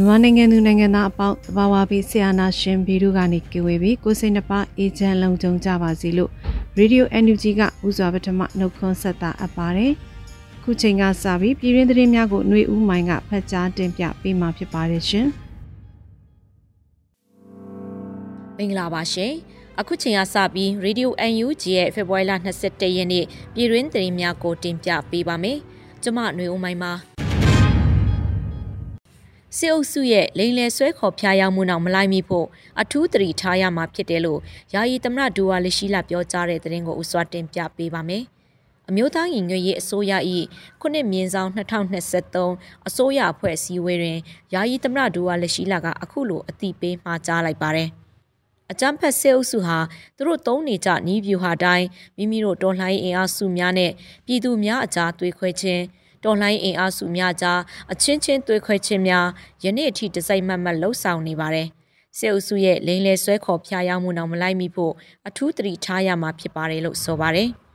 မြန်မာနိုင်ငံသူနိုင်ငံသားအပေါင်းတဘာဝပြီးဆရာနာရှင်ဗီဒုကနေကြွေပြီးကိုစိတ်နှပါအေဂျင့်လုံခြုံကြပါစေလို့ Radio NUG ကဥစွာပထမနှုတ်ခွန်းဆက်တာအပ်ပါတယ်။ခုချိန်ကစပြီးပြည်ရင်းသတင်းများကိုຫນွေဦးမိုင်းကဖတ်ကြားတင်ပြပေးမှာဖြစ်ပါတယ်ရှင်။မင်္ဂလာပါရှင်။အခုချိန်ကစပြီး Radio NUG ရဲ့ဖေဖော်ဝါရီလ22ရက်နေ့ပြည်ရင်းသတင်းများကိုတင်ပြပေးပါမယ်။ကျွန်မຫນွေဦးမိုင်းပါ။ စစ်အုပ်စုရဲ့လိန်လယ်ဆွဲခေါ်ဖျားယောင်းမှုနောက်မလိုက်မိဖို့အထူးတတိထားရမှာဖြစ်တယ်လို့ယာယီသမရဒူဝါလရှိလာပြောကြားတဲ့သတင်းကိုဥစွာတင်ပြပေးပါမယ်။အမျိုးသားညီညွတ်ရေးအစိုးရ၏ခုနှစ်မြင်းဆောင်2023အစိုးရအဖွဲ့အစည်းအဝေးတွင်ယာယီသမရဒူဝါလရှိလာကအခုလိုအတိပေးမှာကြားလိုက်ပါတယ်။အကြမ်းဖက်စစ်အုပ်စုဟာသူတို့သုံးနေကြနီးဗျူဟာတိုင်းမိမိတို့တော်လှန်ရေးအင်အားစုများနဲ့ပြည်သူများအကြားသွေးခွဲခြင်း တော်လှန်အင်အားစုများကြားအချင်းချင်းသွေးခွဲခြင်းများယနေ့အထိတစိုက်မတ်မတ်လှုပ်ဆောင်နေပါတယ်။စစ်အုပ်စုရဲ့လိန်လေဆွဲခေါ်ဖျားယောင်းမှုနောက်မလိုက်မိဖို့အထူးတတိထားရမှာဖြစ်ပါတယ်လို့ဆိုပါတယ်။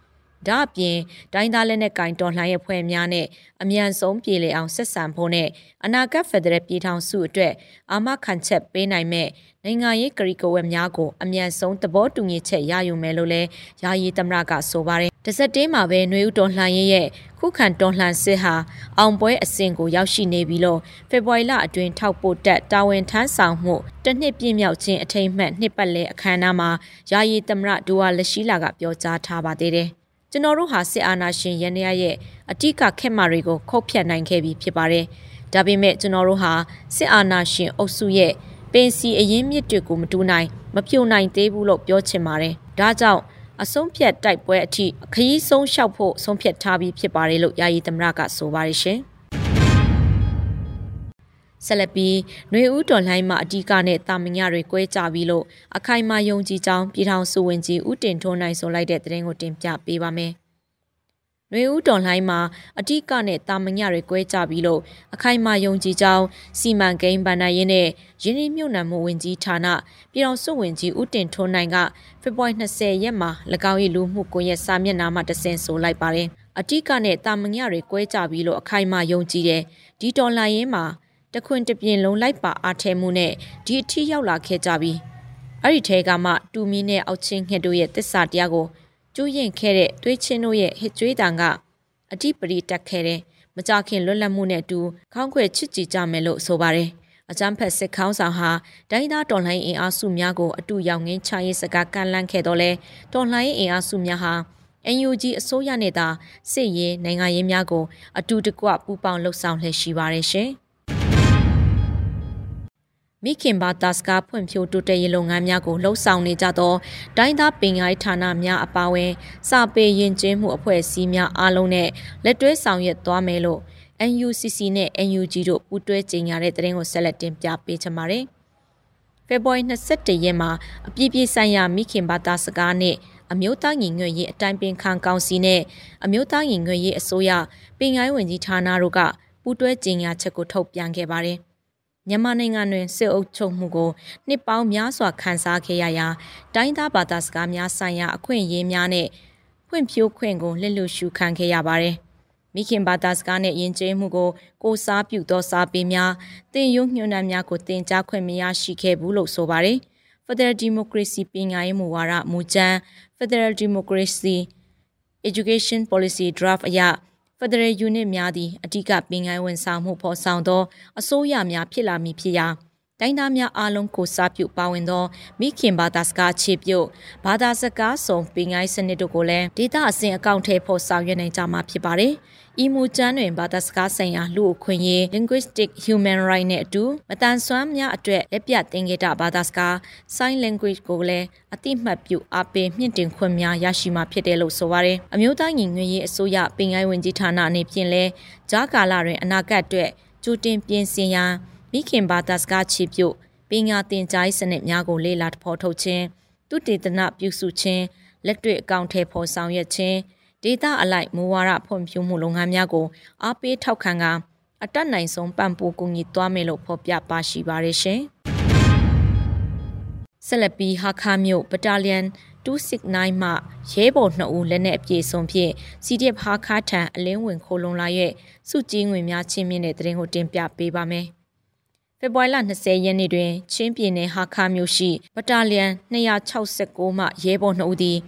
ဒါအပြင်တိုင်းသားလက်နက်ကင်တော်လှန်ရေးဖွဲ့များနဲ့အမြန်ဆုံးပြည်လေအောင်ဆက်ဆံဖို့နဲ့အနာဂတ်ဖက်ဒရယ်ပြည်ထောင်စုအတွက်အာမခံချက်ပေးနိုင်မဲ့နိုင်ငံရေးကရီကဝက်များကိုအမြန်ဆုံးသဘောတူညီချက်ရယူမယ်လို့လည်းယာယီသမရကဆိုပါတယ်။တစက်တေးမှာပဲຫນွေဦးတော်လှန်ရေးရဲ့ခုခံတော်လှန်စစ်ဟာအောင်ပွဲအဆင့်ကိုရောက်ရှိနေပြီလို့ဖေဖော်ဝါရီလအတွင်းထောက်ပို့တက်တာဝန်ထမ်းဆောင်မှုတစ်နှစ်ပြည့်မြောက်ခြင်းအထိမ်းအမှတ်နှစ်ပတ်လည်အခမ်းအနားမှာယာယီသမရဒူဝါလက်ရှိလာကပြောကြားထားပါသေးတယ်။ ကျွန်တော်တို့ဟာစစ်အာဏာရှင်ရန်ရရဲ့အတိကခက်မာတွေကိုခုတ်ဖြတ်နိုင်ခဲ့ပြီဖြစ်ပါတယ်။ဒါပေမဲ့ကျွန်တော်တို့ဟာစစ်အာဏာရှင်အုပ်စုရဲ့ပင်စီအရင်မြစ်တွေကိုမတူနိုင်မဖြိုနိုင်သေးဘူးလို့ပြောချင်ပါတယ်။ဒါကြောင့်အဆုံးဖြတ်တိုက်ပွဲအထိခရီးဆုံးလျှောက်ဖို့ဆုံးဖြတ်ထားပြီးဖြစ်ပါတယ်လို့ယာယီသမရကဆိုပါတယ်ရှင်။ ဆက်လက်ပြီးຫນွေဦးတော်လိုင်းမှာအတီးကနဲ့တာမညတွေကွဲကြပြီးလို့အခိုင်အမာယုံကြည်ကြောင်းပြည်ထောင်စုဝင်ကြီးဦးတင်ထွန်းနိုင်ဆိုလိုက်တဲ့သတင်းကိုတင်ပြပေးပါမယ်။။နှွေဦးတော်လှိုင်းမှာအတိကနဲ့တာမညတွေကွဲကြပြီးလို့အခိုင်မာယုံကြည်ကြောင်းစီမံကိန်းဗန္ဒာရင်းနဲ့ရင်းနှီးမြှုပ်နှံမှုဝင်ကြီးဌာနပြည်တော်စုဝင်ကြီးဦးတင်ထွန်းနိုင်ကဖေဖော်ဝါရီ20ရက်မှာ၎င်း၏လူမှုကွန်ရက်စာမျက်နှာမှာတဆင့်ဆိုလိုက်ပါတယ်။အတိကနဲ့တာမညတွေကွဲကြပြီးလို့အခိုင်မာယုံကြည်တယ်။ဒီတော်လှန်ရေးမှာ တခွင်တပြင်းလုံးလိုက်ပါအားထဲမှုနဲ့ဒီအထီရောက်လာခဲ့ကြပြီးအဲ့ဒီထဲကမှတူမီနဲ့အောက်ချင်းငှက်တို့ရဲ့တစ္ဆာတရားကိုကျူးရင်ခဲ့တဲ့တွေးချင်းတို့ရဲ့ဟစ်ကြွေးတံကအတိပရိတက်ခဲ့တဲ့မကြခင်လွတ်လပ်မှုနဲ့အတူခေါင်းခွဲချစ်ကြည်ကြမယ်လို့ဆိုပါတယ်။အကြမ်းဖက်စစ်ခေါင်းဆောင်ဟာဒိုင်းသားတော်လှန်ရေးအင်အားစုများကိုအတူရောက်ငင်းချရေးစကားကန့်လန့်ခဲ့တော့လဲတော်လှန်ရေးအင်အားစုများဟာ NUG အစိုးရနဲ့သာစစ်ရေးနိုင်ငံရေးများကိုအတူတကွပူးပေါင်းလှုပ်ဆောင်လှည့်ရှိပါတယ်ရှင်။ မိခင်ဘာတာစကားဖွံ့ဖြိုးတိုးတက်ရေးလုပ်ငန်းများကိုလှုပ်ဆောင်နေကြသောဒိုင်းသားပင်ရိုင်းဌာနများအပါအဝင်စာပေရင်ကျင်းမှုအဖွဲ့အစည်းများအားလုံးနဲ့လက်တွဲဆောင်ရွက်သွားမယ်လို့ NUCC နဲ့ NUG တို့ပူးတွဲကြေညာတဲ့သတင်းကိုဆက်လက်တင်ပြပေးချင်ပါတယ်။ဖေဖော်ဝါရီ21ရက်မှာအပြည့်ပြည့်ဆိုင်ရာမိခင်ဘာသာစကားနဲ့အမျိုးသားညီညွတ်ရေးအတိုင်းပင်ခံကောင်စီနဲ့အမျိုးသားညီညွတ်ရေးအစိုးရပင်ကိုင်းဝင်ကြီးဌာနတို့ကပူးတွဲကြေညာချက်ကိုထုတ်ပြန်ခဲ့ပါတယ်။ မြန်မာနိုင်ငံတွင်စစ်အုပ်ချုပ်မှုကိုနှစ်ပေါင်းများစွာခံစားခဲ့ရရာတိုင်းသားဘာသာစကားများဆိုင်ရာအခွင့်အရေးများနဲ့ဖွံ့ဖြိုးခွင့်ကိုလက်လွတ်ရှုခံခဲ့ရပါတယ်။မိခင်ဘာသာစကားနဲ့ယဉ်ကျေးမှုကိုကိုစားပြုသောစာပေများတင်ယုံညွှန်နှံများကိုတင်ကြားခွင့်မရရှိခဲ့ဘူးလို့ဆိုပါတယ်။ Federal Democracy ပညာရေးမူဝါဒမူကြမ်း Federal Democracy Education Policy Draft အရ Federal Unit များသည်အ धिक ပင်ကိုင်းဝန်ဆောင်မှုဖော်ဆောင်သောအစိုးရများဖြစ်လာမည်ဖြစ်ရာတိုင်းသားများအားလုံးကိုစားပြုပါဝင်သောမိခင်ဘာသာစကားခြေပြုတ်ဘာသာစကားစုံပင်ကိုင်းစနစ်တို့ကိုလည်းဒေတာအစဉ်အကောင့်ထဲပေါ်ဆောင်ရွက်နိုင်ကြမှာဖြစ်ပါတယ်။ ဤမူကျမ်းတွင်ဘာသာစကားဆိုင်ရာလူအခွင့်အရေး linguistic human right နဲ့အတူမတန်ဆွမ်းများအတွက်လက်ပြသင်္ကေတဘာသာစကား sign language ကိုလည်းအတိမတ်ပြုအားပေးမြင့်တင်ခွင့်များရရှိမှာဖြစ်တယ်လို့ဆိုပါတယ်။အမျိုးသားညီညွတ်ရေးအစိုးရပင်ကိုင်းဝင်ကြီးဌာနအနေဖြင့်လည်းကြားကာလတွင်အနာဂတ်အတွက်ကြိုတင်ပြင်ဆင်ရန်မိခင်ဘာသာစကားချီပြုတ်ပညာသင်ကြားရေးစနစ်များကိုလေ့လာဖော်ထုတ်ခြင်းတုတေသနပြုစုခြင်းလက်တွေ့အကောင့်ထဲပေါ်ဆောင်ရွက်ခြင်း ဒေတာအလိုက်မူဝါဒဖွံ့ဖြိုးမှုလုပ်ငန်းများကိုအားပေးထောက်ခံကာအတက်နိုင်ဆုံးပံ့ပိုးကူညီသွားမယ်လို့ဖော်ပြပါရှိပါရရှင်ဆက်လက်ပြီးဟာခါမြို့ဘတာလီယန်269မှရဲဘော်2ဦးလက်နက်အပြည့်စုံဖြင့် CDF ဟာခါထံအလင်းဝင်ခိုးလုံလာရဲ့စုကြီးငွေများချင်းမြင့်တဲ့တရင်ကိုတင်ပြပေးပါမယ်ဖေဖော်ဝါရီလ20ရက်နေ့တွင်ချင်းပြည်နယ်ဟာခါမြို့ရှိဘတာလီယန်269မှရဲဘော်2ဦးသည်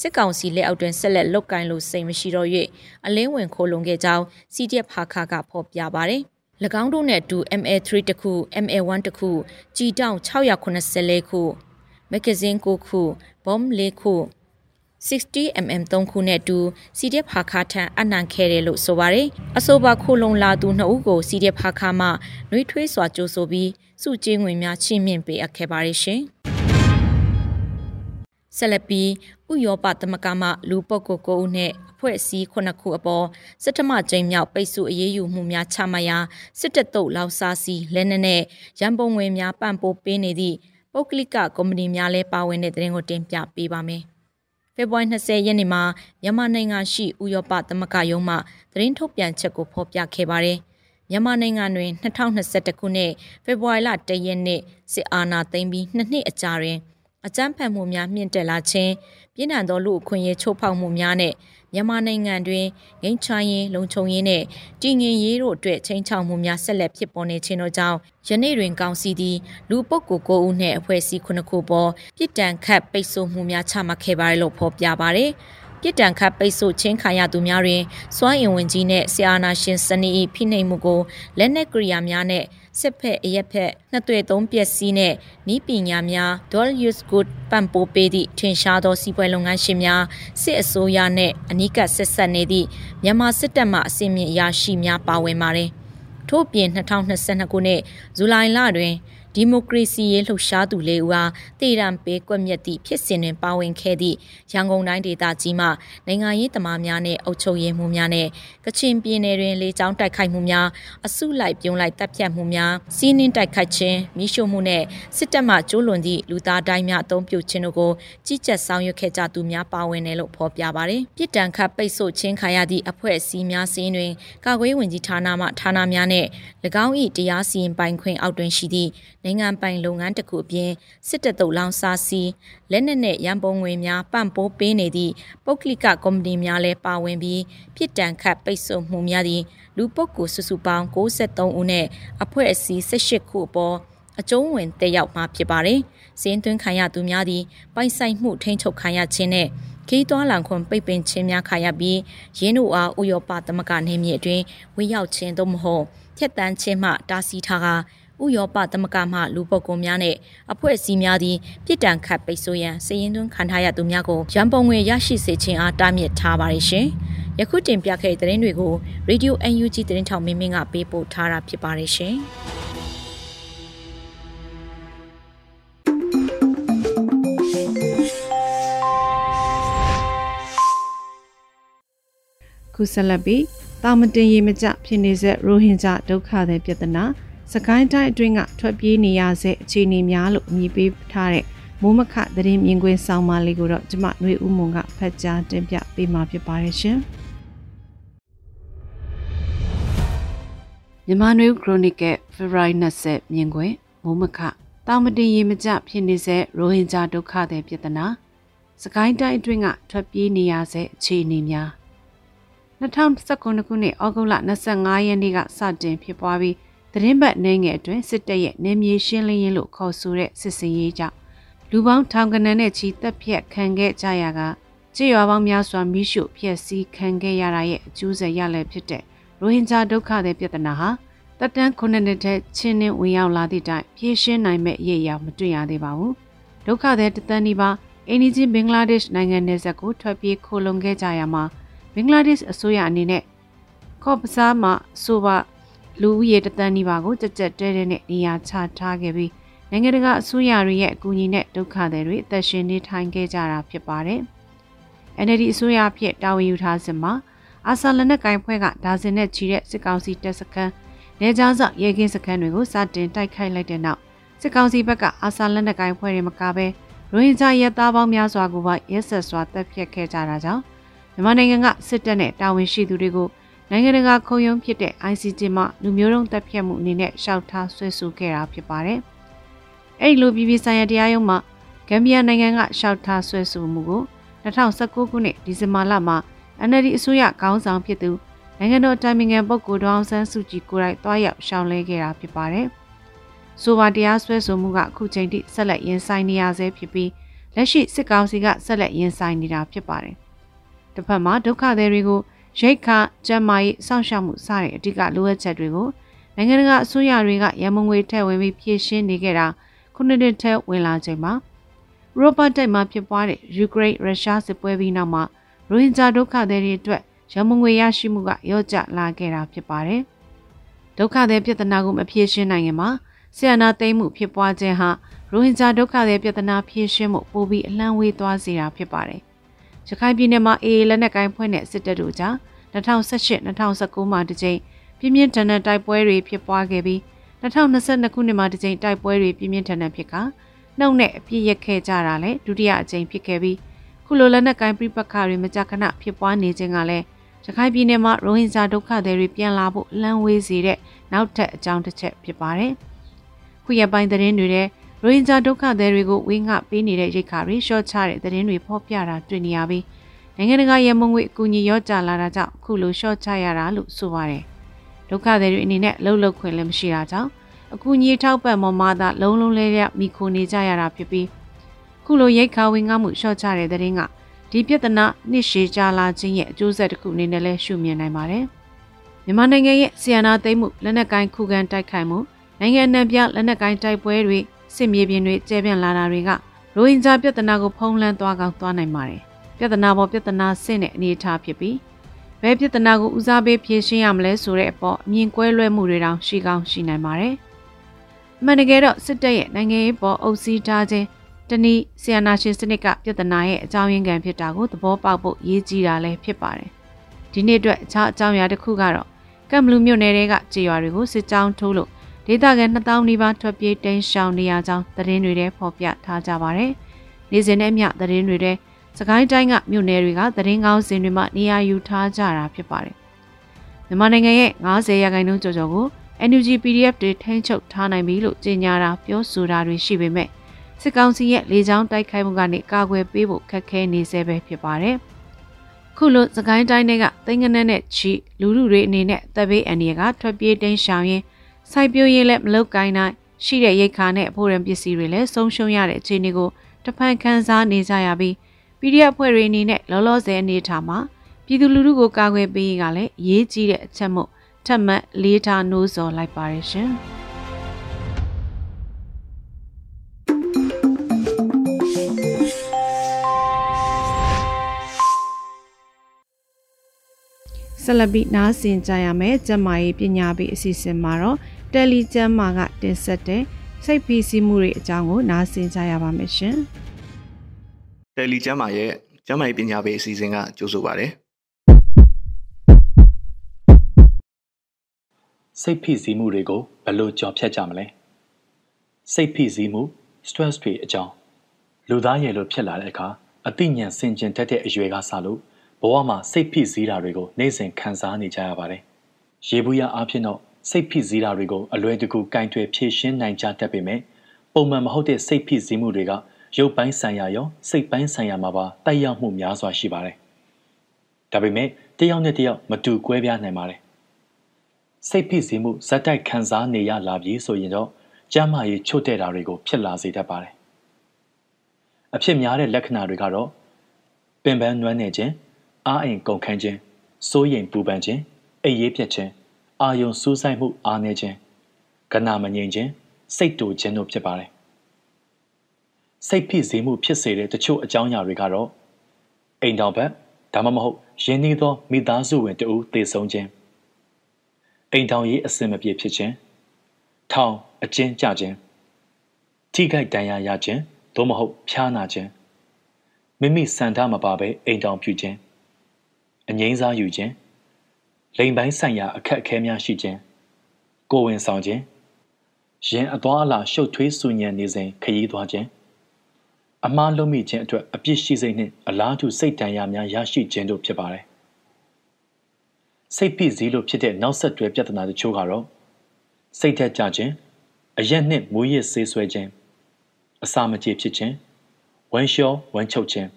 စစ်ကောင်စီလက်အောက်တွင်ဆက်လက်လုတ်ကင်လို့စိတ်မရှိတော့၍အလင်းဝင်ခိုးလုံခဲ့ကြောင်း CDF ဟာခါကဖော်ပြပါသည်၎င်းတို့နဲ့အတူ MA3 တခု MA1 တခုကြည်တောင်684ခုမဂဇင်း9ခုဘုံ၄ခု 60mm 3ခုနဲ့အတူ CDF ဟာခါထံအနံခဲ့တယ်လို့ဆိုပါတယ်။အဆိုပါခိုလုံလာသူနှစ်ဦးကို CDF ဟာခါမှနှွေးထွေးစွာကြိုးဆိုပြီးစုကျင်းငွေများချီးမြှင့်ပေးအပ်ခဲ့ပါတယ်ရှင်။ ဆက်လက်ပြီးဥရောပသမဂ္ဂမှလူပုဂ္ဂိုလ်9ဦးနဲ့အဖွဲ့အစည်း9ခုအပေါ်စစ်တမကျင်းမြောက်ပိတ်ဆို့အရေးယူမှုများချမှတ်ရာစစ်တပ်တုပ်လောက်စားစီလက်နက်နဲ့ရန်ပုံငွေများပံ့ပိုးပေးနေသည့်ပုဂ္ဂလိကကုမ္ပဏီများလည်းပါဝင်တဲ့တဲ့ရင်ကိုတင်ပြပေးပါမယ်။ဖေဖော်ဝါရီ20ရက်နေ့မှာမြန်မာနိုင်ငံရှိဥရောပသမဂ္ဂရုံးမှသတင်းထုတ်ပြန်ချက်ကိုဖော်ပြခဲ့ပါတယ်။မြန်မာနိုင်ငံတွင်2021ခုနှစ်ဖေဖော်ဝါရီလ1ရက်နေ့စစ်အာဏာသိမ်းပြီးနှစ်နှစ်အကြာတွင် အကြမ်းဖက်မှုများမြင့်တက်လာခြင်းပြင်းထန်သောလူအခွင့်အရေးချိုးဖောက်မှုများနဲ့မြန်မာနိုင်ငံတွင်ငိမ့်ချရေးလုံခြုံရေးနဲ့တည်ငြိမ်ရေးတို့အတွက်ချိန်ချောက်မှုများဆက်လက်ဖြစ်ပေါ်နေခြင်းတို့ကြောင့်ယနေ့တွင်ကောင်စီသည်လူပုဂ္ဂိုလ်9ဦးနှင့်အဖွဲ့အစည်း9ခုပေါ်ပြစ်ဒဏ်ခတ်ပိတ်ဆို့မှုများချမှတ်ခဲ့ပါတယ်လို့ဖော်ပြပါတယ်။ ပြစ်ဒဏ်ခတ်ပိတ်ဆို့ခြင်းခံရသူများတွင်စွမ်းအင်ဝင်ကြီးနဲ့ဆီအာနာရှင်စနီ၏ဖိနှိပ်မှုကိုလက်နက်ကရိယာများနဲ့စစ်ဖက်အရက်ဖက်နှစ်သွေသုံးပစ္စည်းနဲ့ဤပညာများ dual use good ပံ့ပိုးပေးသည့်ထင်ရှားသောစီးပွားလုပ်ငန်းရှင်များစစ်အစိုးရနှင့်အနီးကပ်ဆက်ဆက်နေသည့်မြန်မာစစ်တပ်မှအစင်းမြင့်အရာရှိများပါဝင်ပါတယ်။ထို့ပြင်2022ခုနှစ်ဇူလိုင်လတွင် ဒီမိုကရေစီရေးလှုပ်ရှားသူလေးဦးဟာတည်ရန်ပေးကွက်မြက်သည့်ဖြစ်စဉ်တွင်ပါဝင်ခဲ့သည့်ရန်ကုန်တိုင်းဒေသကြီးမှနိုင်ငံရေးသမားများနှင့်အုပ်ချုပ်ရေးမှူးများနှင့်ကချင်ပြည်နယ်တွင်လေကြောင်းတိုက်ခိုက်မှုများအစုလိုက်ပြုံးလိုက်တပ်ဖြတ်မှုများစီးနှင်းတိုက်ခိုက်ခြင်းမိရှုမှုနှင့်စစ်တပ်မှကျူးလွန်သည့်လူသားတိုင်းများအုံပြုခြင်းတို့ကိုကြီးကြပ်ဆောင်ရွက်ခဲ့ကြသူများပါဝင်တယ်လို့ဖော်ပြပါတယ်။ပြည်တံခတ်ပိတ်ဆို့ခြင်းခံရသည့်အဖွဲ့အစည်းများစင်းတွင်ကာကွယ်ဝင်ကြီးဌာနမှဌာနများနှင့်၎င်း၏တရားစီရင်ပိုင်ခွင့်အောက်တွင်ရှိသည့်နိုင်ငံပိုင်လုပ်ငန်းတစ်ခုအပြင်စစ်တပ်တုပ်လောင်စာစီလက်နက်နဲ့ရန်ပုံငွေများပံ့ပိုးပေးနေသည့်ပုဂ္ဂလိကကုမ္ပဏီများလည်းပါဝင်ပြီးပြစ်ဒဏ်ခတ်ပိတ်ဆို့မှုများသည့်လူပုဂ္ဂိုလ်စုစုပေါင်း63ဦးနဲ့အဖွဲ့အစည်း18ခုအပေါ်အကျုံးဝင်တက်ရောက်မှာဖြစ်ပါတယ်။စင်းသွင်းခံရသူများသည်ပိုင်ဆိုင်မှုထိန်းချုပ်ခံရခြင်းနဲ့ခီးသွွားလံခွန်ပိတ်ပင်ခြင်းများခါရပြီးရင်းတို့အားဥရောပသမဂ္ဂနေမြေအတွင်းဝေရောက်ခြင်းသို့မဟုတ်ဖြတ်တန်းခြင်းမှတားဆီးထားက ဥရောပသမဂ္ဂမှလူပုဂ္ဂိုလ်များနဲ့အဖွဲ့အစည်းများသည်ပြည်တံခတ်ပိတ်ဆို့ရန်စည်ရင်သွင်းခံထားရသူများကိုရန်ပုံငွေရရှိစေခြင်းအားတားမြစ်ထားပါရရှင်။ယခုတင်ပြခဲ့တဲ့သတင်းတွေကို Radio UNG သတင်းထောက်မင်းမင်းကပေးပို့ထားတာဖြစ်ပါတယ်ရှင်။ခုဆက်လက်ပြီးတာမတင်ရေမကြဖြစ်နေစေရိုဟင်ဂျာဒုက္ခသည်ပြဿနာ စကိုင်းတိုင်းအတွင်းကထွက်ပြေးနေရဆဲအခြေအနေများလို့အမည်ပေးထားတဲ့မိုးမခသတင်းမြင်ကွင်းဆောင်းပါးလေးကိုတော့ကျမຫນွေဦးမွန်ကဖတ်ကြားတင်ပြပေးမှာဖြစ်ပါတယ်ရှင်မြန်မာနွေဦးခရိုနီကယ်ဖေဖော်ဝါရီ20မြင်ကွင်းမိုးမခတောင်မတင်ရေမကြဖြစ်နေစေရိုဟင်ဂျာဒုက္ခသည်ပြည်ထနာစကိုင်းတိုင်းအတွင်းကထွက်ပြေးနေရဆဲအခြေအနေများ2019ခုနှစ်ဩဂုတ်လ25ရက်နေ့ကစတင်ဖြစ်ပွားပြီး သတင်းပတ်နှင်းငယ်အတွင်းစစ်တပ်ရဲ့နေမြေရှင်းလင်းရေးလို့ခေါ်ဆိုတဲ့စစ်စင်ရေးကြောင့်လူပေါင်းထောင်ကနန်းနဲ့ချီတက်ဖြတ်ခံခဲ့ကြရကကြေးရွာပေါင်းများစွာမိရှုဖျက်ဆီးခံခဲ့ရတာရဲ့အကျိုးဆက်ရလည်ဖြစ်တဲ့ရိုဟင်ဂျာဒုက္ခတဲ့ပြဿနာဟာတက်တန်းခုနှစ်နှစ်ထဲချင်းနှင်းဝင်ရောက်လာသည့်တိုင်ဖြည့်ရှင်းနိုင်မဲ့အရေးအရာမတွေ့ရသေးပါဘူးဒုက္ခတဲ့တသန်းဒီပါအိန္ဒိချင်းဘင်္ဂလားဒေ့ရှ်နိုင်ငံနယ်စပ်ကိုထွက်ပြေးခိုလုံခဲ့ကြရမှာဘင်္ဂလားဒေ့ရှ်အစိုးရအနေနဲ့ကော့ပဆာမှာဆိုပါ လူဦးရေတသန်းနီးပါးကိုကြက်ကြက်တဲတဲနဲ့နေရာချထားခဲ့ပြီးနိုင်ငံတကာအစိုးရတွေရဲ့အကူအညီနဲ့ဒုက္ခသည်တွေအသက်ရှင်နေထိုင်ခဲ့ကြတာဖြစ်ပါတယ်။ NLD အစိုးရဖြစ်တာဝန်ယူထားစဉ်မှာအာဆာလက်နက်ကင်ဖွဲ့ကဒါဇင်နဲ့ချီတဲ့စစ်ကောင်စီတပ်စခန်းနေကြားစောက်ရဲကင်းစခန်းတွေကိုစတင်တိုက်ခိုက်လိုက်တဲ့နောက်စစ်ကောင်စီဘက်ကအာဆာလက်နက်ကင်ဖွဲ့တွေမကဘဲရိုဟင်ဂျာရဲသားပေါင်းများစွာကိုပါရဲဆက်စွာတပ်ဖြတ်ခဲ့ကြတာကြောင့်မြန်မာနိုင်ငံကစစ်တပ်နဲ့တာဝန်ရှိသူတွေကို နိုင်ငံတကာခုံရုံးဖြစ်တဲ့ ICJ မှလူမျိုးတုံးတပ်ဖြတ်မှုအနေနဲ့ရှောက်ထားဆွဲဆိုခဲ့တာဖြစ်ပါတယ်။အဲ့ဒီလိုပြည်ပဆိုင်ရာတရားရုံးမှဂမ်ဘီယာနိုင်ငံကရှောက်ထားဆွဲဆိုမှုကို2019ခုနှစ်ဒီဇင်ဘာလမှာ NLD အစိုးရခေါင်းဆောင်ဖြစ်သူနိုင်ငံတော်တိုင်ပင်ခံပုဂ္ဂိုလ်ဒေါအောင်ဆန်းစုကြည်ကိုယ်တိုင်တွားရောက်ရှောင်လဲခဲ့တာဖြစ်ပါတယ်။ဆိုပါတရားစွဲဆိုမှုကအခုချိန်ထိဆက်လက်ရင်ဆိုင်နေရဆဲဖြစ်ပြီးလက်ရှိစစ်ကောင်စီကဆက်လက်ရင်ဆိုင်နေတာဖြစ်ပါတယ်။တစ်ဖက်မှာဒုက္ခသည်တွေကို ရိတ်ခကျန်းမာရေးစောင့်ရှောက်မှုစတဲ့အဓိကလိုအပ်ချက်တွေကိုနိုင်ငံတကာအစိုးရတွေကရန်မုံငွေထည့်ဝင်ပြီးဖြည့်ရှင်းနေခဲ့တာခုနှစ်နှစ်ထဲဝင်လာချိန်မှာဥရောပတိုက်မှာဖြစ်ပွားတဲ့ယူကရိန်းရုရှားစစ်ပွဲပြီးနောက်မှာရိုဟင်ဂျာဒုက္ခသည်တွေအတွက်ရန်မုံငွေရရှိမှုကရော့ကျလာခဲ့တာဖြစ်ပါတယ်။ဒုက္ခသည်ပြဿနာကိုမဖြေရှင်းနိုင်ရင်မှာဆီယနာသိမ်းမှုဖြစ်ပွားခြင်းဟာရိုဟင်ဂျာဒုက္ခသည်ပြဿနာဖြေရှင်းမှုပိုပြီးအလံဝေးသွားစေတာဖြစ်ပါတယ်။ ရခိုင်ပြည်နယ်မှာအေအေလက်နက်ကိုင်းဖွဲ့တဲ့စစ်တပ်တို့ကြား2018-2019မှာတစ်ကြိမ်ပြင်းပြင်းထန်ထန်တိုက်ပွဲတွေဖြစ်ပွားခဲ့ပြီး2022ခုနှစ်မှာတစ်ကြိမ်တိုက်ပွဲတွေပြင်းပြင်းထန်ထန်ဖြစ်ကနှုတ်နဲ့အပြည့်ရက်ခဲ့ကြတာလည်းဒုတိယအကြိမ်ဖြစ်ခဲ့ပြီးခုလိုလက်နက်ကိုင်းပြပခါတွေမကြာခဏဖြစ်ပွားနေခြင်းကလည်းရခိုင်ပြည်နယ်မှာရိုဟင်ဂျာဒုက္ခသည်တွေပြန်လာဖို့လမ်းဝေးစေတဲ့နောက်ထပ်အကြောင်းတစ်ချက်ဖြစ်ပါတယ်။ခုရပိုင်းသတင်းတွေထဲ ရိုဟင်ဂျာဒုက္ခသည်တွေကိုဝင်းငှပေးနေတဲ့ရိတ်ခါတွေရှော့ချတဲ့သတင်းတွေဖော်ပြတာတွေ့နေရပြီးနိုင်ငံတကာရမုံငွေအကူအညီရောကြလာတာကြောင့်ခုလိုရှော့ချရတာလို့ဆိုပါတယ်။ဒုက္ခသည်တွေအနေနဲ့လှုပ်လှုပ်ခွင့်လည်းမရှိတာကြောင့်အကူအညီထောက်ပံ့မမသာလုံးလုံးလဲရမိခိုနေကြရတာဖြစ်ပြီးခုလိုရိတ်ခါဝင်ငှမှုရှော့ချတဲ့တဲ့ရင်ကဒီပြဿနာနှစ်ရှည်ကြာလာခြင်းရဲ့အကျိုးဆက်တစ်ခုအနေနဲ့လည်းရှုမြင်နိုင်ပါတယ်။မြန်မာနိုင်ငံရဲ့ဆီယနာသိမ်းမှုလက်နက်ကိုင်းခုခံတိုက်ခိုက်မှုနိုင်ငံအနှံ့ပြလက်နက်ကိုင်းတိုက်ပွဲတွေ စစ်မြေပြင်တွေကျဲပြန့်လာတာတွေကရိုဟင်ဂျာပြဿနာကိုဖုံးလွှမ်းသွားကောင်းသွားနိုင်ပါတယ်။ပြဿနာပေါ်ပြဿနာဆင့်တဲ့အနေအထားဖြစ်ပြီးဘယ်ပြဿနာကိုဦးစားပေးဖြေရှင်းရမလဲဆိုတဲ့အပေါ်အမြင်ကွဲလွဲမှုတွေတောင်ရှိကောင်းရှိနိုင်ပါတယ်။အမှန်တကယ်တော့စစ်တပ်ရဲ့နိုင်ငံရေးပေါ်အုပ်စီးထားခြင်းတနည်းဆီယနာရှင်စနစ်ကပြဿနာရဲ့အကြောင်းရင်းခံဖြစ်တာကိုသဘောပေါက်ဖို့ရည်ကြီးတာလည်းဖြစ်ပါတယ်။ဒီနေ့အတွက်အခြားအကြောင်းအရာတစ်ခုကတော့ကမ်ဘလူးမြို့နယ်တွေကကြေးရွာတွေကိုစစ်ကြောင်းထိုးလို့ ဒေသခံ2000နီးပါးထွက်ပြေးတိမ်းရှောင်နေရကြောင်းသတင်းတွေထဲဖော်ပြထားကြပါတယ်။နေ့စဉ်နဲ့မျှသတင်းတွေထဲစကိုင်းတိုင်းကမြို့နယ်တွေကသတင်းကောင်းစင်တွေမှာနေရာယူထားကြတာဖြစ်ပါတယ်။မြန်မာနိုင်ငံရဲ့90ရာခိုင်နှုန်းကျော်ကျော်ကို NUG PDF တွေထိန်းချုပ်ထားနိုင်ပြီလို့ကြေညာတာပြောဆိုတာတွေရှိပေမဲ့စစ်ကောင်စီရဲ့လေကြောင်းတိုက်ခိုက်မှုကနေကာကွယ်ပေးဖို့ခက်ခဲနေဆဲပဲဖြစ်ပါတယ်။ခုလိုစကိုင်းတိုင်းတွေကသိငနက်နဲ့ချီလူလူတွေအနေနဲ့တပ်ဘေးအန်ဒီကထွက်ပြေးတိမ်းရှောင်ရင်း စိုက်ပျိုးရေးလည်းမလုပ်ကိုင်းနိုင်ရှိတဲ့ရိတ်ခါနဲ့အဖို့ရန်ပစ္စည်းတွေလည်းဆုံးရှုံးရတဲ့အခြေအနေကိုတဖန်ခန်းစားနေကြရပြီး PDF အဖွဲ့တွေအနေနဲ့လောလောဆယ်အနေထားမှာပြည်သူလူထုကိုကာကွယ်ပေးရေးကလည်းအရေးကြီးတဲ့အချက်မို့ထပ်မံလေးထားနှိုးဆော်လိုက်ပါရရှင်။ဆက်လက်ပြီးနားဆင်ကြရမယ်ကျမကြီးပညာပေးအစီအစဉ်မှာတော့ တယ်လီကျမ်းမာကတင်ဆက်တဲ့စိတ်ဖိစီးမှုတွေအကြောင်းကိုနားဆင်ကြရပါမယ်ရှင်။တယ်လီကျမ်းမာရဲ့ကျမ်းမာရေးပညာပေးအစီအစဉ်ကကြိုဆိုပါရစေ။စိတ်ဖိစီးမှုတွေကိုဘယ်လိုကြော်ဖြတ်ကြမလဲ။စိတ်ဖိစီးမှု stress တွေအကြောင်းလူသားရဲ့လိုဖြစ်လာတဲ့အခါအသိဉာဏ်စင်ကြင်တတ်တဲ့အရွယ်ကစလို့ဘဝမှာစိတ်ဖိစီးတာတွေကိုနေ့စဉ်ခံစားနေကြရပါတယ်။ရေဘူးရအားဖြင့်တော့ စိတ်ဖိစီးတာတွေကိုအလွယ်တကူကင်တွယ်ဖြေရှင်းနိုင်ကြတတ်ပေမဲ့ပုံမှန်မဟုတ်တဲ့စိတ်ဖိစီးမှုတွေကရုပ်ပိုင်းဆိုင်ရာရောစိတ်ပိုင်းဆိုင်ရာမှာပါတိုက်ရောက်မှုများစွာရှိပါတယ်။ဒါပေမဲ့တယောက်နဲ့တယောက်မတူကွဲပြားနိုင်ပါတယ်။စိတ်ဖိစီးမှုဇက်တိုက်ခံစားနေရလာပြီဆိုရင်တော့ကျန်းမာရေးချို့တဲ့တာတွေကိုဖြစ်လာစေတတ်ပါတယ်။အဖြစ်များတဲ့လက္ခဏာတွေကတော့ပင်ပန်းနွမ်းနေခြင်းအားအိမ်ကုန်ခန်းခြင်းစိုးရိမ်ပူပန်ခြင်းအိပ်ရေးပြတ်ခြင်း အာယုံစူးစိုက်မှုအားနည်းခြင်းကနာမငြိမ်ခြင်းစိတ်တူခြင်းတို့ဖြစ်ပါတယ်စိတ်ဖိစီးမှုဖြစ်စေတဲ့တချို့အကြောင်းအရာတွေကတော့အိမ်တော်ဘက်ဒါမှမဟုတ်ရင်းနှီးသောမိသားစုဝင်တဦးသေဆုံးခြင်းအိမ်တော်ရေးအစင်မပြေဖြစ်ခြင်းထောင်အကျဉ်းကြခြင်းထိခိုက်ဒဏ်ရာရခြင်းသို့မဟုတ်ဖျားနာခြင်းမိမိစံထားမပါဘဲအိမ်တော်ပြုခြင်းအငိမ့်စားယူခြင်း လိမ်ပိုင်းဆိုင်ရာအခက်အခဲများရှိခြင်းကိုဝင်ဆောင်ခြင်းရင်အသွားအလာရှုပ်ထွေးဆူညံနေစဉ်ခရီးသွားခြင်းအမားလုံးမိခြင်းအတွက်အပြစ်ရှိစိတ်နှင့်အလားတူစိတ်တန်ရာများရရှိခြင်းတို့ဖြစ်ပါတယ်စိတ်ဖိစီးလို့ဖြစ်တဲ့နောက်ဆက်တွဲပြဿနာတချို့ကတော့စိတ်ထက်ကြခြင်းအရက်နှင့်မူရစ်ဆေးဆွဲခြင်းအစာမကြေဖြစ်ခြင်းဝမ်းလျှောဝမ်းချုပ်ခြင်း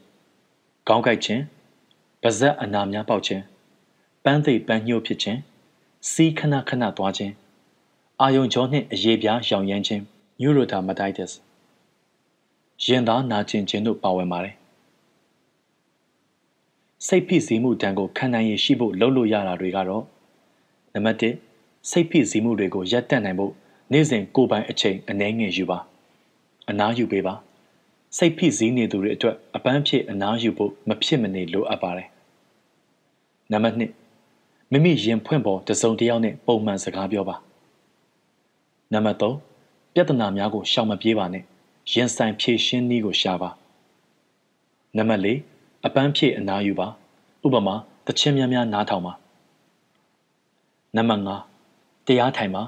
ခေါင်းကိုက်ခြင်းပါဇက်အနာများပေါက်ခြင်း ပန်းသိပ်ပန်းညှို့ဖြစ်ခြင်းစီးခဏခဏသွားခြင်းအာယုံကြောနှင့်အရေးပြားရောင်ရမ်းခြင်း neurodermatitis ရင်သားနာကျင်ခြင်းတို့ပါဝင်ပါတယ်စိတ်ဖိစီးမှုတန်ကိုခံနိုင်ရရှိဖို့လှုပ်လို့ရတာတွေကတော့နံပါတ်1စိတ်ဖိစီးမှုတွေကိုရပ်တန့်နိုင်ဖို့နေ့စဉ်ကိုယ်ပိုင်အချိန်အနည်းငယ်ယူပါအနားယူပေးပါစိတ်ဖိစီးနေသူတွေအတွက်အပန်းဖြေအနားယူဖို့မဖြစ်မနေလိုအပ်ပါတယ်နံပါတ်2 မိမိရင်ဖွင့်ပေါ်တစုံတစ်ယောက်နဲ့ပုံမှန်စကားပြောပါနံပါတ်3ပြဿနာများကိုရှောင်မပြေးပါနဲ့ရင်ဆိုင်ဖြေရှင်းနည်းကိုရှာပါနံပါတ်4အပန်းဖြေအနားယူပါဥပမာတခြင်းများများနားထောင်ပါနံပါတ်5တရားထိုင်ပါ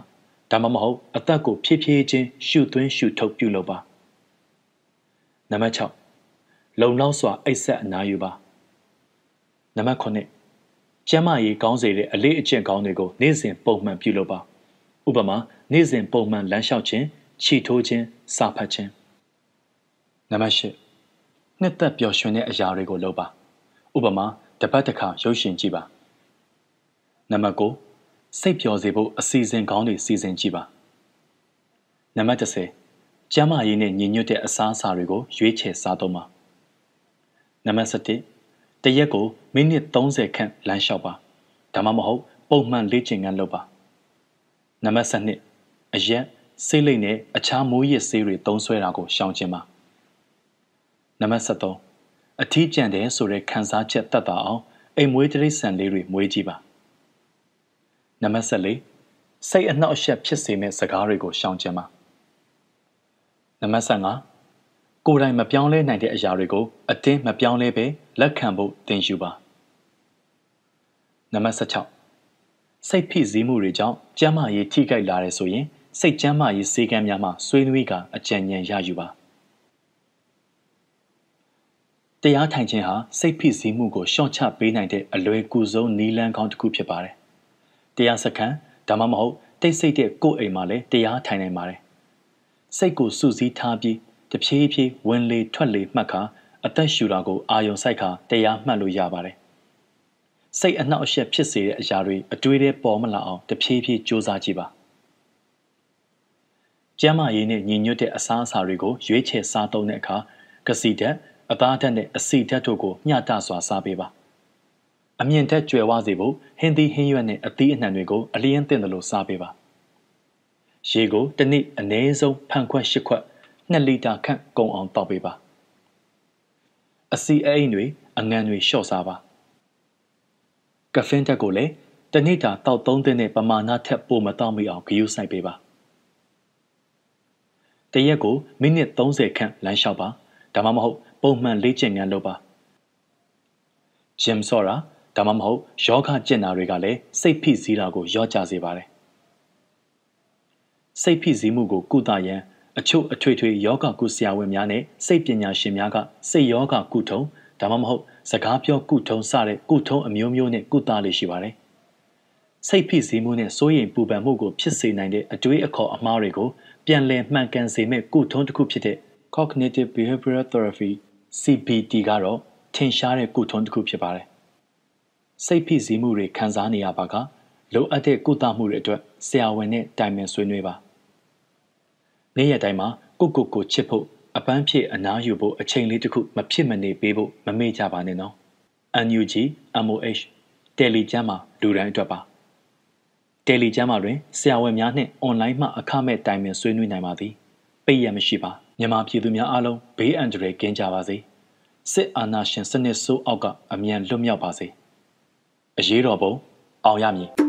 ဒါမှမဟုတ်အသက်ကိုဖြည်းဖြည်းချင်းရှုသွင်းရှုထုတ်ပြုလုပ်ပါနံပါတ်6လုံလောက်စွာအိတ်ဆက်အနားယူပါနံပါတ်9 ကျမ်းမာရေးကောင်းစေတဲ့အလေးအကျင့်ကောင်းတွေကိုနေ့စဉ်ပုံမှန်ပြုလုပ်ပါဥပမာနေ့စဉ်ပုံမှန်လမ်းလျှောက်ခြင်းခြိထိုးခြင်းစာဖတ်ခြင်းနံပါတ်၈နှစ်သက်ပျော်ရွှင်တဲ့အရာတွေကိုလုပ်ပါဥပမာတပတ်တစ်ခါရုပ်ရှင်ကြည့်ပါနံပါတ်9စိတ်ပျော်စေဖို့အစီအစဉ်ကောင်းတွေစီစဉ်ကြည့်ပါနံပါတ်10ကျန်းမာရေးနဲ့ညီညွတ်တဲ့အစားအစာတွေကိုရွေးချယ်စားသုံးပါနံပါတ်17 တရက်ကိုမိနစ်30ခန့်လမ်းလျှောက်ပါဒါမှမဟုတ် ပုံမှန်လေ့ကျင့်ခန်းလုပ်ပါနံပါတ်7အရက်ဆေးလိပ်နဲ့အခြားမိုးရစ်ဆေးတွေသုံးစွဲတာကိုရှောင်ကျဉ်ပါနံပါတ်73အထီးကျန်တယ်ဆိုတဲ့ခံစားချက်တတ်တာအောင်အိမ်မွေးတိရစ္ဆာန်လေးတွေမွေးကြည့်ပါနံပါတ်74စိတ်အနှောက်အယှက်ဖြစ်စေမယ့်စကားတွေကိုရှောင်ကျဉ်ပါနံပါတ်75 ကိုယ်တိုင်မပြောင်းလဲနိုင်တဲ့အရာတွေကိုအတင်းမပြောင်းလဲပဲလက်ခံဖို့သင်ယူပါနံပါတ်16စိတ်ဖိစီးမှုတွေကြောင့်ကျန်းမာရေးထိခိုက်လာတယ်ဆိုရင်စိတ်ကျန်းမာရေးစေကမ်းများမှဆွေးနွေးကအကြံဉာဏ်ရယူပါတရားထိုင်ခြင်းဟာစိတ်ဖိစီးမှုကိုရှော့ချပေးနိုင်တဲ့အလွယ်ကူဆုံးနည်းလမ်းကောင်းတစ်ခုဖြစ်ပါတယ်တရားစခန်းဒါမှမဟုတ်တိတ်ဆိတ်တဲ့ကိုယ်အိမ်မှာလည်းတရားထိုင်နိုင်ပါတယ်စိတ်ကိုစူးစီးထားပြီး တဖြည်းဖြည်းဝင်လေထွက်လေမှတ်ခါအသက်ရှူတာကိုအာယုံစိုက်ခါတရားမှတ်လို့ရပါတယ်စိတ်အနှောက်အယှက်ဖြစ်စေတဲ့အရာတွေအတွေးထဲပေါ်မလာအောင်တဖြည်းဖြည်းစူးစမ်းကြည့်ပါကျမ်းမာရေးနဲ့ညီညွတ်တဲ့အစားအစာတွေကိုရွေးချယ်စားသုံးတဲ့အခါကစီဓာတ်အသားဓာတ်နဲ့အဆီဓာတ်တို့ကိုမျှတစွာစားပေးပါအမြင့်ထက်ကျွယ်ဝစေဖို့ဟင်းသီးဟင်းရွက်နဲ့အသီးအနှံတွေကိုအလျင်းသင့်တယ်လို့စားပေးပါရေကိုတစ်နေ့အနည်းဆုံးဖန်ခွက်၈ခွက် 2လီတာခန့်ကုန်အောင်တောက်ပေးပါအစီအအိမ်တွေအငံတွေလျှော့စားပါကဖင်းတက်ကိုလည်းတနေ့တာတောက်သုံးသင်းတဲ့ပမာဏထက်ပိုမတောက်မိအောင်ဂရုစိုက်ပေးပါတရက်ကိုမိနစ်30ခန့်လမ်းလျှောက်ပါဒါမှမဟုတ်ပုံမှန်လေ့ကျင့်ခန်းလုပ်ပါဂျင်ဆော့တာဒါမှမဟုတ်ယောဂကျင့်တာတွေကလည်းစိတ်ဖိစီးတာကိုရော့ကျစေပါတယ်စိတ်ဖိစီးမှုကိုကုသရန် အချို့အထွေထွေယောဂကုဆရာဝန်များနဲ့စိတ်ပညာရှင်များကစိတ်ယောဂကုထုံဒါမှမဟုတ်စကားပြောကုထုံစတဲ့ကုထုံအမျိုးမျိုးနဲ့ကုသလေးရှိပါတယ်စိတ်ဖိစီးမှုနဲ့စိုးရိမ်ပူပန်မှုကိုဖြစ်စေနိုင်တဲ့အတွေးအခေါ်အမှားတွေကိုပြန်လည်မှန်ကန်စေမဲ့ကုထုံးတစ်ခုဖြစ်တဲ့ Cognitive Behavioral Therapy CBT ကတော့ထင်ရှားတဲ့ကုထုံးတစ်ခုဖြစ်ပါတယ်။စိတ်ဖိစီးမှုတွေခံစားနေရပါကလိုအပ်တဲ့ကုသမှုတွေအတွက်ဆရာဝန်နဲ့တိုင်ပင်ဆွေးနွေးပါ။ နေ့ရက်တိုင်းမှာကိုကိုကိုချစ်ဖို့အပန်းဖြည့်အနားယူဖို့အချိန်လေးတစ်ခုမဖြစ်မနေပေးဖို့မမေ့ကြပါနဲ့နော် NUG MOH တယ်လီကျမ်းမှာလူတိုင်းအတွက်ပါတယ်လီကျမ်းမှာတွင်ဆရာဝန်များနှင့်အွန်လိုင်းမှအခမဲ့တိုင်ပင်ဆွေးနွေးနိုင်ပါသည်ပိတ်ရမရှိပါမြန်မာပြည်သူများအားလုံးဘေးအန္တရာယ်ကင်းကြပါစေစစ်အာဏာရှင်စနစ်ဆိုးအောက်ကအမြန်လွတ်မြောက်ပါစေအရေးတော်ပုံအောင်ရမည်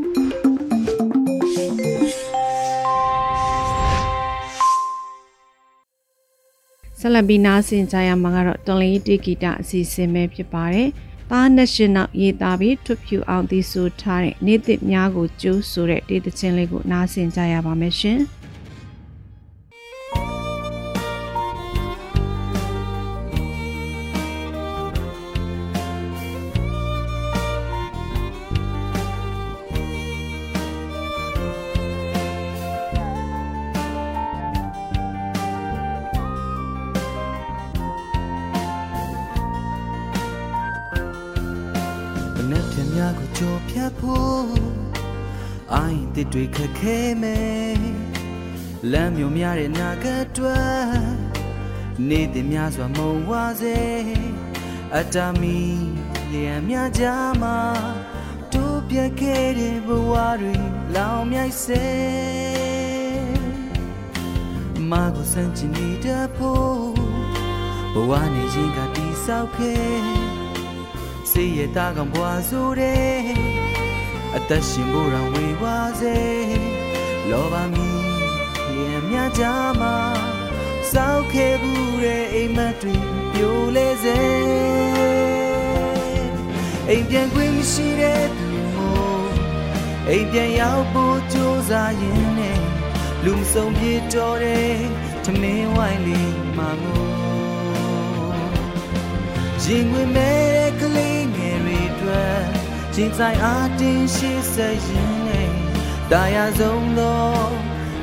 ဆက်လက်ပြီးနားဆင်ကြရမှာကတော့တွန်လီတီဂီတာအစီအစဉ်ပဲဖြစ်ပါတယ်။သားနှစ်ရှင်နောက်ရေးသားပြီးထွတ်ဖြူအောင်သီဆိုထားတဲ့နေ့သစ်များကိုကျိုးဆိုတဲ့တေးသချင်းလေးကိုနားဆင်ကြရပါမယ်ရှင်။ တစ်တွေခက်ခဲမယ်လမ်းမျိုးများတဲ့နာဂတ်တွေနေ့တင်များစွာမုံဝါစေအတမီလျံများကြမှာတို့ပြက်ခဲ့တဲ့ဘဝတွေလောင်မြိုက်စေမာကိုစမ်းချင်နေတဲ့ဖို့ဘဝနေခြင်းကတိဆောက်ခဲ့စေရတာကဘွားဆိုတဲ့အ သက်ရှင်ဖို့ရဝေဝါစေလောဘမီလျံမြကြမှာစောက်ခဲ့ဘူးတဲ့အိမ်မက်တွေပြိုလဲစေအိမ်ပြန်ခွင့်မရှိတဲ့သူမို့အိမ်ပြန်ရောက်ဖို့ကြိုးစားရင်နဲ့လူမဆုံးပြေတော်တဲ့ထမင်းဝိုင်းလေးမှာငိုရင်ဝင်မဲ့ကလေးငယ်တွေအ တွက်ရင်ဆိုင်အားတင်းရှိစေရင်နဲ့တာယာဆုံးသော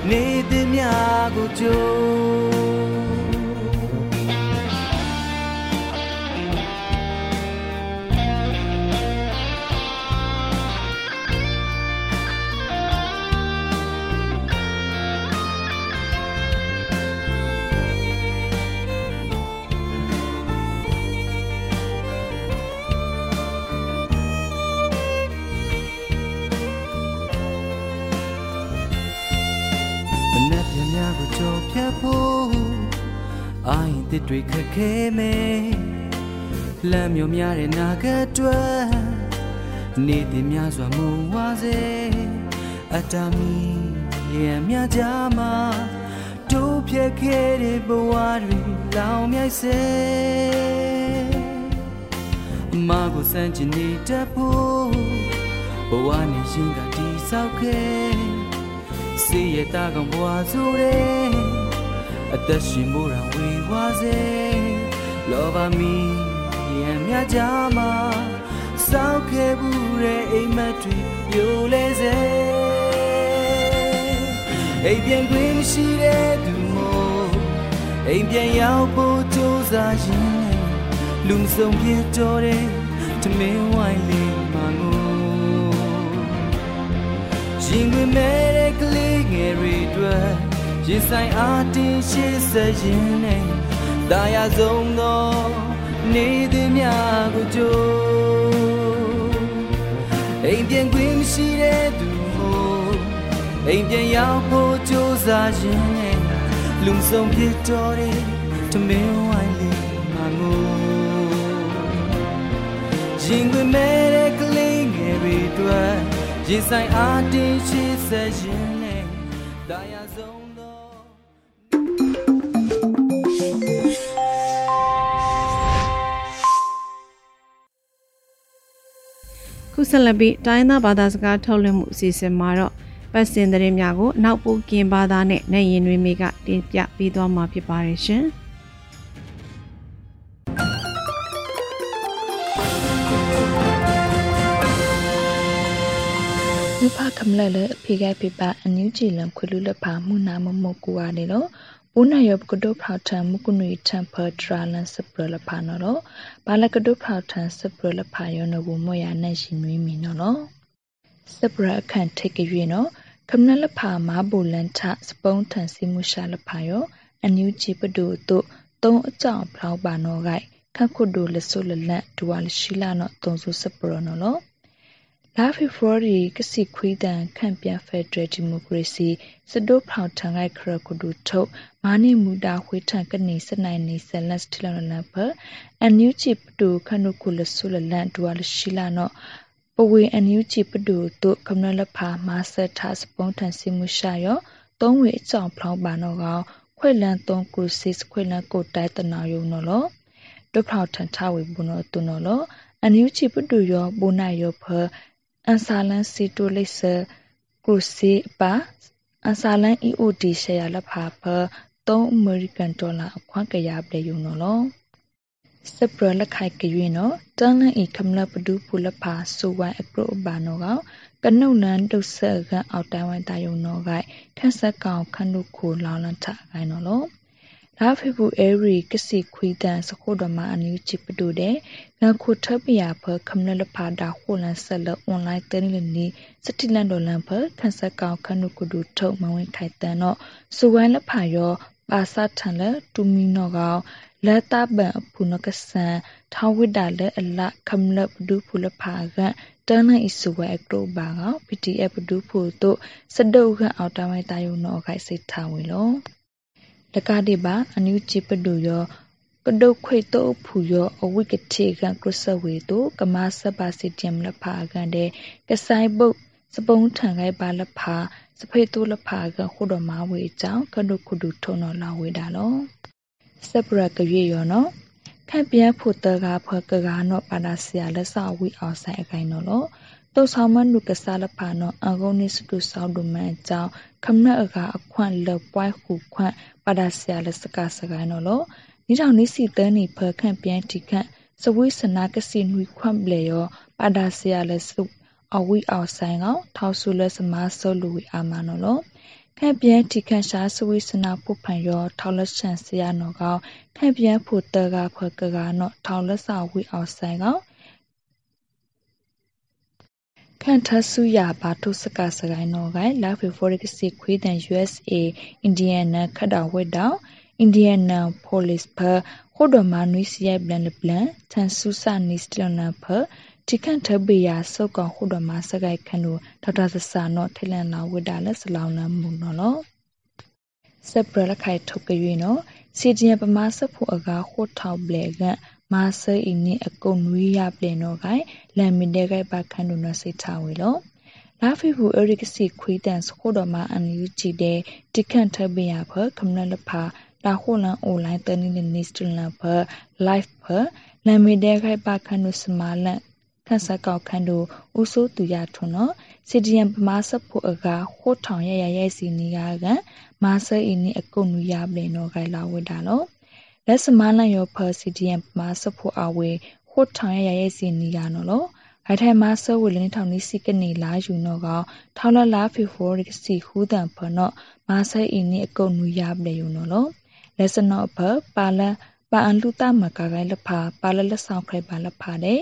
နေသည်များကိုကြိုး တစ်တွေခက်ခဲမယ်လမ်းမျိုးများတဲ့နာဂတ်တွေနေ့တင်များစွာမူဝါစေအတမီလျံများကြမှာတို့ဖြစ်ခဲ့တဲ့ဘဝတွေလောင်မြိုက်စေမကိုစမ်းချင်နေတတ်ဖို့ဘဝနဲ့ရှင်ကတိဆောက်ခဲ့ စေရတာကဘဝဆိုတဲ့အသက်ရှင်ဖို့ရဝေဝါစေလောဘမီရံမြကြမှာစောက်ခဲ့ဘူးတဲ့အိမ်မက်တွေပြိုလဲစေအိမ်ပြန်ခွင့်မရှိတဲ့သူမို့အိမ်ပြန်ရောက်ဖို့ကြိုးစားရင်လူမဆုံးပြတော်တဲ့တမင်းဝိုင်းလေးမငိုရင်ခွင့်မဲ့တဲ့ကလေးငယ် တွေတွေ့ရင်ဆိုင်အားတင်းရှိစေရင်နဲ့တာယာဆုံးသောနေသည်များကိုကြိုးအိမ်ပြန်ခွင့်မရှိတဲ့သူမို့အိမ်ပြန်ရောက်ဖို့ကြိုးစားရင်နဲ့လုံဆုံးဖြစ်တော်တဲ့တမင်ဝိုင်းလေးမငိုရင်ခွင့်မဲ့တဲ့ကလေးငယ်တွေတွေ့ရင်ဆိုင်အားတင်းရှိစေရင် ဆက်လက်ပြီးတိုင်းသားဘာသာစကားထုတ်လွှင့်မှုအစီအစဉ်မှာတော့ပတ်စင်သတင်းများကိုနောက်ပိုကင်ဘာသာနဲ့နိုင်ရင်တွေမိကတင်ပြပေးသွားမှာဖြစ်ပါတယ်ရှင်။မြဖခမလဲလေဖိဂိုက်ဖိပါအန်ယူဂျီလံခွလူလဖာမှုနာမမကူဝါနေတော့ ပူနာယဘကဒုဖောက်ထံမကုနွေတမ်ပါထရာလန်စပရလဖာနော်ဘာလကဒုဖောက်ထံစပရလဖာယောနဘူမရနဲ့ရှင်နွေးမီနော်စပရအခန့်ထိတ်ကြွေနော်ကမ္နလဖာမာဘူလန်ထစပုံးထန်စီမှုရှာလဖာယောအန်ယူဂျီပဒုတို့သုံးအကြောင်းဖလောက်ပါနော်ဂိုက်ခန့်ခုဒိုလဆုလလန့်ဒူဝါလရှိလာနော်သုံးစုစပရနော် လောလာဖီဖော်ရီကစီခွေးတန်ခန့်ပြန်ဖက်ဒရယ်ဒီမိုကရေစီစဒိုဖောင်ထန်ဂိုက်ခရကုဒူထုတ်မာနိမူတာခွေးထန်ကနေစနိုင်နေဆလတ်ထလလန်ဖအန်ယူချီပတူခနုကုလဆုလလန့်ဒူဝါလရှိလာနော်ပဝေအန်ယူချီပတူတုကမ္နလဖာမာဆတ်ထာစပုံးထန်စီမှုရှာယောသုံးဝေအကြောင်းဖလောင်းပါနော်ကောင်ခွေလန်သုံးကုစစ်ခွေလန်ကိုတိုက်တနာယုံနော်လောဒုဖောက်ထန်ထဝေဘူးနော်တုနော်လောအန်ယူချီပတူယောဘုနာယောဖ အန်ဆာလန်စီတိုလိဆကုစီပါအန်ဆာလန် EOD ရှယ်ယာလဖာဖ3အမေရိကန်ဒေါ်လာအခွင့်ကရပလေယုံနော်လောစပရလက်ခိုက်ကရွေးနော်တန်လန်ဤခမလပဒူပူလဖာဆိုဝိုင်အကရိုဘာနော်ကောင်ကနုတ်နန်ဒုဆာကအောက်တိုင်ဝိုင်တာယုံနော်ဂိုက်ခက်ဆက်ကောင်ခနုခိုလောင်းလန်ထခိုင်နော်လော လာဖေဘူးအဲရီကစီခွီတန်စခိုဒမအန်ယူချစ်ပတူတဲ့ငါခုထပ်ပြရဖခမနလဖာဒါခိုလန်ဆက်လအွန်လိုင်းတဲလနီစတိလန်ဒေါ်လန်ဖခန်းဆက်ကောင်ခနုကဒူထုတ်မဝင်ခိုင်တန်တော့စူဝိုင်းလဖာရောပါစထန်လတူမီနောကောင်လက်တပန်ဖုနကဆန်ထာဝိဒါလက်အလခမလပဒူဖူလဖာကတန်းနိုင်စုဝဲအကတိုဘာက PDF ပဒူဖူတို့စဒုတ်ခအောက်တဝိုင်တာယုံနောခိုင်စိတ်ထားဝင်လော လကတိပါအနုချိပဒူယောကဒုတ်ခွေတုဖူယောအဝိကတိကကရစဝေတုကမဆပါစီတမ်လဖာကန်တဲ့ကဆိုင်ဘုတ်စပုံးထန်ခိုင်ပါလဖာစဖိတ်တုလဖာကခုတော်မဝေအကြောင်းကဒုခုဒုထုံတော်လာဝေတာလောစပရကရွေရောနော်ခန့်ပြန်ဖို့တကားဖကကားနော်ပါဒါဆရာလက်စာဝီအောင်ဆိုင်အကိုင်နော်လို့ တုတ်ဆောင်မနုကစားလဖာနော်အဂုံနိစတုဆောက်ဒုမန်အကြောင်းခမနအကအခွန့်လပွိုင်းခုခွန့်ပါဒါဆရာလက်စကစကိုင်နော်လို့နိထောင်နိစီတန်းနေဖခန့်ပြန်တိခန့်စဝိစနာကစီနွိခွန့်လေရောပါဒါဆရာလက်စုအဝီအောင်ဆိုင်ကောင်ထောက်ဆူလက်စမားဆောလူဝီအာမနော်လို့ခန့်ပြန်တိခန့်ရှာစဝိစနာပုဖန်ရောထောက်လက်ဆန်ဆရာနော်ကောင်ခန့်ပြန်ဖို့တကားဖကကားနော်ထောက်လက်စာဝီအောင်ဆိုင်ကောင် ခန့်ထဆူရဘာတုစကစကိုင်းနော်ကိုင်လာဖေဖော်ရကစီခွေးတန် USA အိန္ဒိယနာခတ်တော်ဝက်တောင်အိန္ဒိယနာပိုလစ်ဖခိုဒမနွီစီယဘလန်ဘလန်သန်ဆူဆာနီစတလနာဖတိခန့်ထဘေယာစောကောင်ခုဒမစကိုက်ခန့်တို့ဒေါက်တာဆဆာနော့ထလန်လာဝဒလက်စလောင်းနမှုနော်လောစပရလခိုင်ထုတ်ကြွေနော်စီဒီယပမာစဖို့အကားခိုထောက်ဘလေက မာဆာအင်းနီအကုံနွေးရပလေနော်ကိုင်လမ်မီတဲကိုက်ပါခန့်တို့နော်စိတ်ထားဝေလောလာဖီဘူးအရိကစီခွေးတန်စခိုတော်မှာအန်ယူချီတဲ့တိခန့်ထဘေယာဖခမနလဖာတာခိုလန်အွန်လိုင်းတနီနီစတလန်ဖ live ဖလမ်မီတဲခိုက်ပါခန့်တို့စမာလန်ခန့်ဆက်ကောက်ခန့်တို့ဥဆိုးသူရထွန်းနော်စီဒီယမ်ပမာစဖို့အကာခိုးထောင်ရရရဲစီနီကကမာဆာအင်းနီအကုတ်နူရပလေနော်ဂိုင်လာဝဒါလော လက်စမလန်ယောဖာစီဒီယမ်ပမာစဖို့အဝေခိုးထောင်ရရရဲစီနီကနော်လောအထိုင်မှာဆဝေလင်းထောင်နီစီကနေလာယူနော်ကောင်ထောက်လလာဖေဖော်ရစီခူးတန်ဖနော့မာဆာအင်းနီအကုတ်နူရပလေယူနော်လောလက်စနော့ဖပါလပါအန်လူတမကဂိုင်လဖာပါလလက်ဆောင်ခိုင်ပါလဖာတဲ့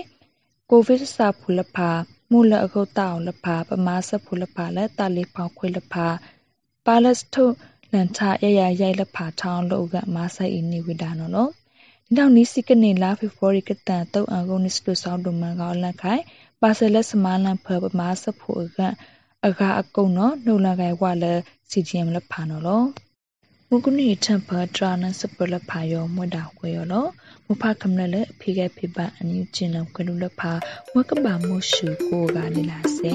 ကိုဗစ်စာဖူလဖာမူလအကုတ်တောက်လဖာပမာစဖူလဖာလက်တလေးဖောင်ခွေလဖာပါလက်ထု လန်ထရရရိုက်လဖာထောင်းလောကမာဆိုင်အင်းနေဝဒနော်လောဒီနောက်နီးစီကနေလာဖေဖော်ရီကတန်တုံအကုန်းနစ်စတူဆောင်းဒုမန်ကောလက်ခိုင်ပါဆယ်လက်စမလန်ဖပမာစဖူကအကအကုန်းနော်နှုတ်လကိုင်ဝါလစီဂျီအမ်လဖာနော်လောမုကုနီထံဖာဒရာနစပလဖာယောမွဒါခွေယောလောမဖကမလလေအဖိကဖိပအန်ယူကျင်လကလူလဖာဝကဘာမုရှုကိုကနေလာစေ